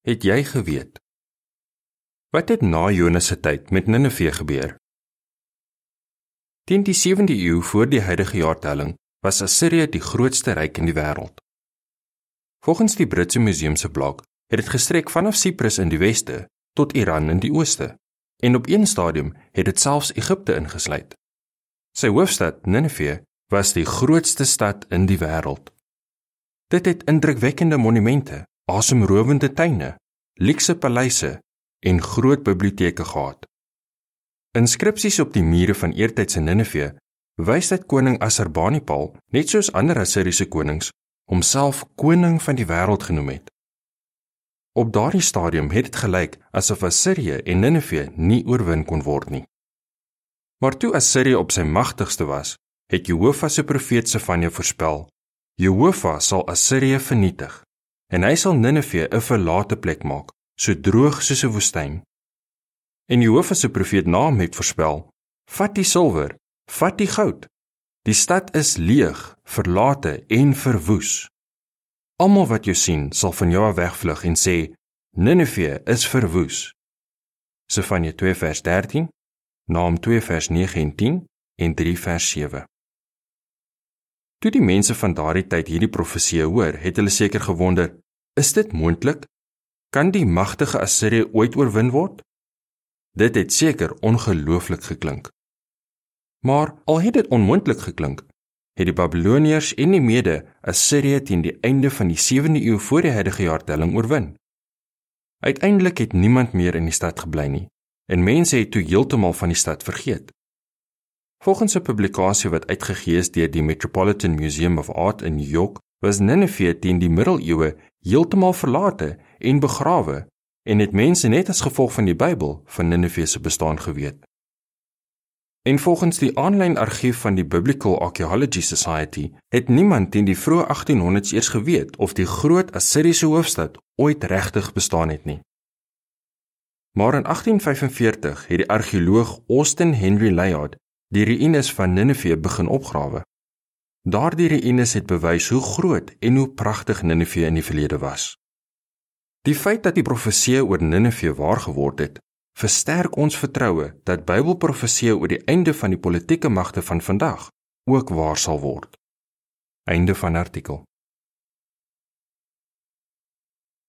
het jy geweet? Wat het na Jonas se tyd met Ninive gebeur? Teen die 7de eeu voor die huidige jaartelling was Assirië die grootste ryk in die wêreld. Volgens die Britse Museum se blok het dit gestrek vanaf Siprus in die weste tot Iran in die ooste en op een stadium het dit selfs Egipte ingesluit. Sy hoofstad, Ninive, was die grootste stad in die wêreld. Dit het indrukwekkende monumente, asemrowende tuine, luukse paleise en groot biblioteke gehad. Inskripsies op die mure van eertydse Ninive wys dat koning Assurbanipal, net soos ander Assiriese konings, homself koning van die wêreld genoem het. Op daardie stadium het dit gelyk asof Assirië en Ninive nie oorwin kon word nie. Maar toe Assirië op sy magtigste was, het Jehovah se profeet Sefanja voorspel: Jehovah sal Assirië vernietig en hy sal Ninive 'n verlate plek maak, so droog soos 'n woestyn. En Jehovah se profeet Naam het voorspel: Vat die silwer, vat die goud. Die stad is leeg, verlate en verwoes. Almal wat jou sien, sal van jou af wegvlug en sê: Ninive is verwoes. Sefanja 2 vers 13, Naam 2 vers 9 en 10 en 3 vers 7. Toe die mense van daardie tyd hierdie profeseë hoor, het hulle seker gewonder: Is dit moontlik? Kan die magtige Assirië ooit oorwin word? Dit het seker ongelooflik geklink. Maar al het dit onmoontlik geklink, het die Babiloniërs en die Mede Assirië teen die einde van die 7de eeu voor die huidige jaartelling oorwin. Uiteindelik het niemand meer in die stad gebly nie en mense het toe heeltemal van die stad vergeet. Volgens 'n publikasie wat uitgegee is deur die Metropolitan Museum of Art in New York, was Nineveh teen die middeleeue heeltemal verlate en begrawe en het mense net as gevolg van die Bybel van Nineveh se bestaan geweet. En volgens die aanlyn argief van die Biblical Archaeology Society het niemand teen die vroeë 1800s eers geweet of die groot Assiriese hoofstad ooit regtig bestaan het nie. Maar in 1845 het die argeoloog Austin Henry Layard die ruïnes van Ninive begin opgrawe. Daardie ruïnes het bewys hoe groot en hoe pragtig Ninive in die verlede was. Die feit dat die profeseë oor Ninive waar geword het, versterk ons vertroue dat Bybelprofeseë oor die einde van die politieke magte van vandag ook waar sal word. Einde van artikel